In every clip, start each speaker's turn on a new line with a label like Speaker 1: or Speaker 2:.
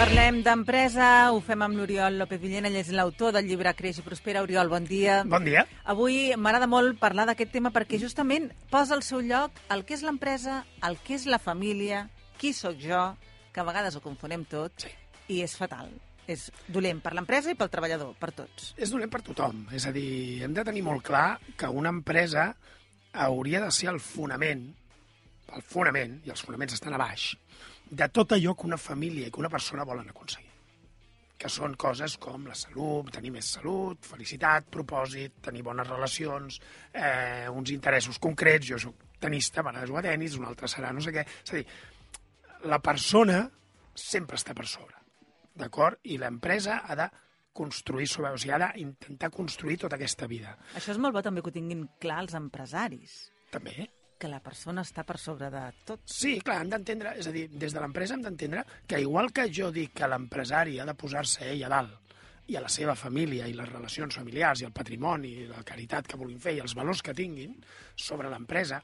Speaker 1: Parlem d'empresa, ho fem amb l'Oriol López Villena, ell és l'autor del llibre Creix i Prospera. Oriol, bon dia.
Speaker 2: Bon dia.
Speaker 1: Avui m'agrada molt parlar d'aquest tema perquè justament posa al seu lloc el que és l'empresa, el que és la família, qui sóc jo, que a vegades ho confonem tot,
Speaker 2: Sí.
Speaker 1: i és fatal. És dolent per l'empresa i pel treballador, per tots.
Speaker 2: És dolent per tothom. És a dir, hem de tenir molt clar que una empresa hauria de ser el fonament, el fonament, i els fonaments estan a baix, de tot allò que una família i que una persona volen aconseguir. Que són coses com la salut, tenir més salut, felicitat, propòsit, tenir bones relacions, eh, uns interessos concrets. Jo soc tenista, m'agrada jugar a tenis, un altre serà no sé què. És a dir, la persona sempre està per sobre, d'acord? I l'empresa ha de construir sobre, o sigui, ha d'intentar construir tota aquesta vida.
Speaker 1: Això és molt bo també que ho tinguin clar els empresaris,
Speaker 2: També,
Speaker 1: que la persona està per sobre de tot.
Speaker 2: Sí, clar, hem d'entendre, és a dir, des de l'empresa hem d'entendre que igual que jo dic que l'empresari ha de posar-se ell a dalt i a la seva família i les relacions familiars i el patrimoni i la caritat que vulguin fer i els valors que tinguin sobre l'empresa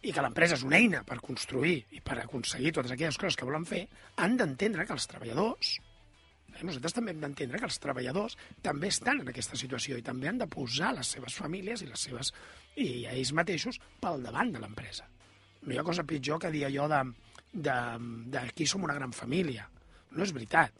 Speaker 2: i que l'empresa és una eina per construir i per aconseguir totes aquelles coses que volen fer, han d'entendre que els treballadors, nosaltres també hem d'entendre que els treballadors també estan en aquesta situació i també han de posar les seves famílies i les seves i ells mateixos pel davant de l'empresa. No hi ha cosa pitjor que dir allò de, de, de aquí som una gran família. No és veritat.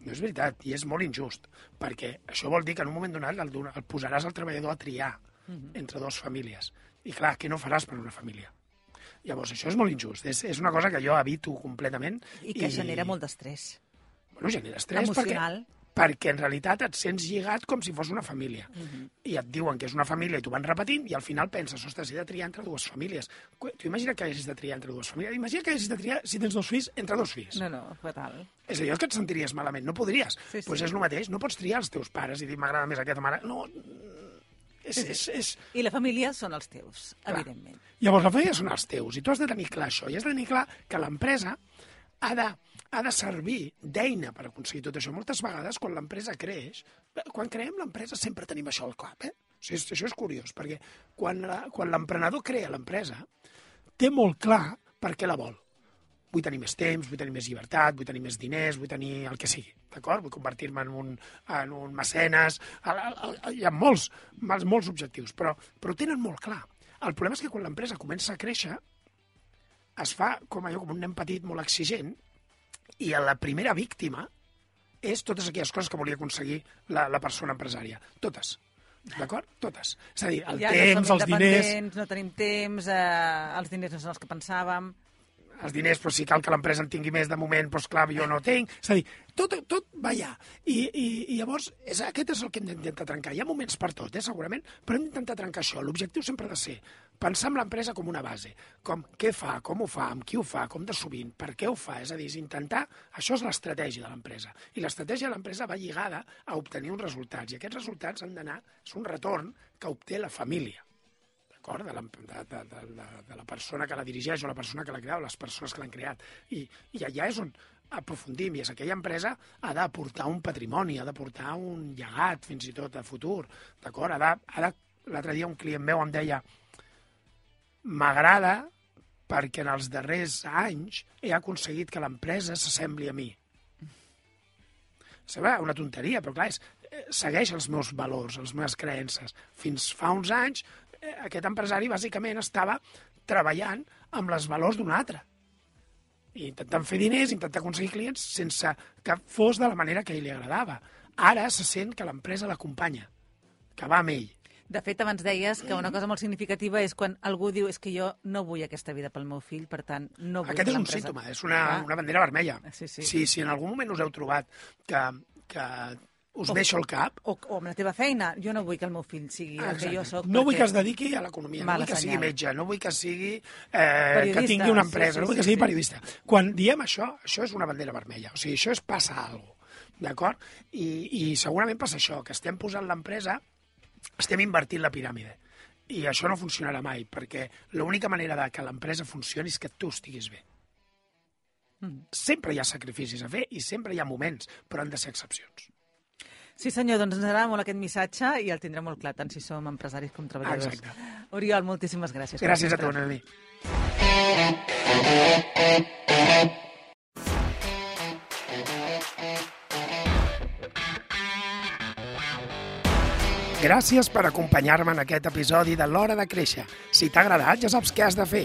Speaker 2: No és veritat, i és molt injust, perquè això vol dir que en un moment donat el, el posaràs al treballador a triar entre dues famílies. I clar, què no faràs per una família? Llavors, això és molt injust. És, és una cosa que jo evito completament.
Speaker 1: I que genera molt d'estrès.
Speaker 2: Bueno, genera estrès
Speaker 1: Emocional.
Speaker 2: perquè, perquè en realitat et sents lligat com si fos una família.
Speaker 1: Mhm.
Speaker 2: I et diuen que és una família i t'ho van repetint i al final penses, ostres, he de triar entre dues famílies. Tu imagina que hagis de triar entre dues famílies. Imagina que hagis de triar, si tens dos fills, entre dos fills.
Speaker 1: No, no, fatal.
Speaker 2: És a dir, que et sentiries malament. No podries.
Speaker 1: Sí, sí.
Speaker 2: pues és el mateix. No pots triar els teus pares i dir m'agrada més aquesta mare. No, és, és, és...
Speaker 1: I la família són els teus,
Speaker 2: Clar.
Speaker 1: evidentment.
Speaker 2: Llavors, la família són els teus, i tu has de tenir clar això, i has de tenir clar que l'empresa ha de, ha de servir d'eina per aconseguir tot això. Moltes vegades, quan l'empresa creix, quan creem l'empresa sempre tenim això al cap, eh? O sigui, això és curiós, perquè quan, l'emprenedor crea l'empresa, té molt clar per què la vol. Vull tenir més temps, vull tenir més llibertat, vull tenir més diners, vull tenir el que sigui, d'acord? Vull convertir-me en, un, en un mecenes... Hi ha molts, molts, molts objectius, però, però tenen molt clar. El problema és que quan l'empresa comença a créixer, es fa com allò, com un nen petit molt exigent, i la primera víctima és totes aquelles coses que volia aconseguir la, la persona empresària. Totes. D'acord? Totes. És a dir, el
Speaker 1: ja
Speaker 2: temps,
Speaker 1: no
Speaker 2: els diners...
Speaker 1: no tenim temps, eh, els diners no són els que pensàvem...
Speaker 2: els diners, però si cal que l'empresa en tingui més de moment, doncs clar, jo no tinc. És a dir, tot, tot va allà. I, i, i llavors, és, aquest és el que hem d'intentar trencar. Hi ha moments per tot, eh, segurament, però hem d'intentar trencar això. L'objectiu sempre ha de ser pensar en l'empresa com una base, com què fa, com ho fa, amb qui ho fa, com de sovint, per què ho fa, és a dir, és intentar... Això és l'estratègia de l'empresa. I l'estratègia de l'empresa va lligada a obtenir uns resultats, i aquests resultats han d'anar... És un retorn que obté la família d'acord? De, la, de, de, de, de, la persona que la dirigeix o la persona que l'ha creat o les persones que l'han creat. I, I allà és on aprofundim, i és aquella empresa ha d'aportar un patrimoni, ha d'aportar un llegat, fins i tot, a futur, d'acord? Ha de... L'altre dia un client meu em deia m'agrada perquè en els darrers anys he aconseguit que l'empresa s'assembli a mi. Sembla una tonteria, però clar, és, eh, segueix els meus valors, les meves creences. Fins fa uns anys, aquest empresari bàsicament estava treballant amb els valors d'un altre. I intentant fer diners, intentar aconseguir clients sense que fos de la manera que a ell li agradava. Ara se sent que l'empresa l'acompanya, que va amb ell.
Speaker 1: De fet, abans deies que una cosa molt significativa és quan algú diu és que jo no vull aquesta vida pel meu fill, per tant, no vull
Speaker 2: Aquest
Speaker 1: que
Speaker 2: és un símptoma, és una, una bandera vermella.
Speaker 1: Sí, sí.
Speaker 2: Si, si en algun moment us heu trobat que, que us deixo el cap,
Speaker 1: O, o amb la teva feina. Jo no vull que el meu fill sigui el que jo sóc.
Speaker 2: no vull que es dediqui a l'economia, no vull que sigui metge, no vull que sigui eh, que tingui una
Speaker 1: sí,
Speaker 2: empresa,
Speaker 1: sí,
Speaker 2: no vull que
Speaker 1: sí,
Speaker 2: sigui
Speaker 1: sí.
Speaker 2: periodista. Quan diem això, això és una bandera vermella, o sigui, això és passar alguna cosa, d'acord? I, I segurament passa això, que estem posant l'empresa, estem invertint la piràmide. I això no funcionarà mai, perquè l'única manera de que l'empresa funcioni és que tu estiguis bé.
Speaker 1: Mm.
Speaker 2: Sempre hi ha sacrificis a fer i sempre hi ha moments, però han de ser excepcions.
Speaker 1: Sí, senyor, doncs ens agrada molt aquest missatge i el tindrem molt clar, tant si som empresaris com treballadors.
Speaker 2: Exacte.
Speaker 1: Oriol, moltíssimes gràcies.
Speaker 2: Gràcies a tu. Noemí. Gràcies per acompanyar-me en aquest episodi de l'Hora de Créixer. Si t'ha agradat, ja saps què has de fer.